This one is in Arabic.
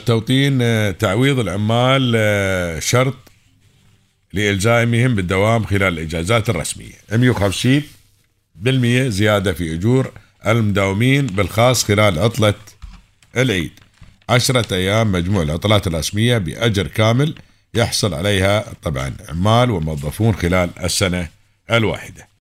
التوطين آه، تعويض العمال آه، شرط لإلزامهم بالدوام خلال الإجازات الرسمية. 150 بالمية زيادة في أجور المداومين بالخاص خلال عطلة العيد. عشرة أيام مجموع العطلات الرسمية بأجر كامل يحصل عليها طبعا عمال وموظفون خلال السنة الواحدة.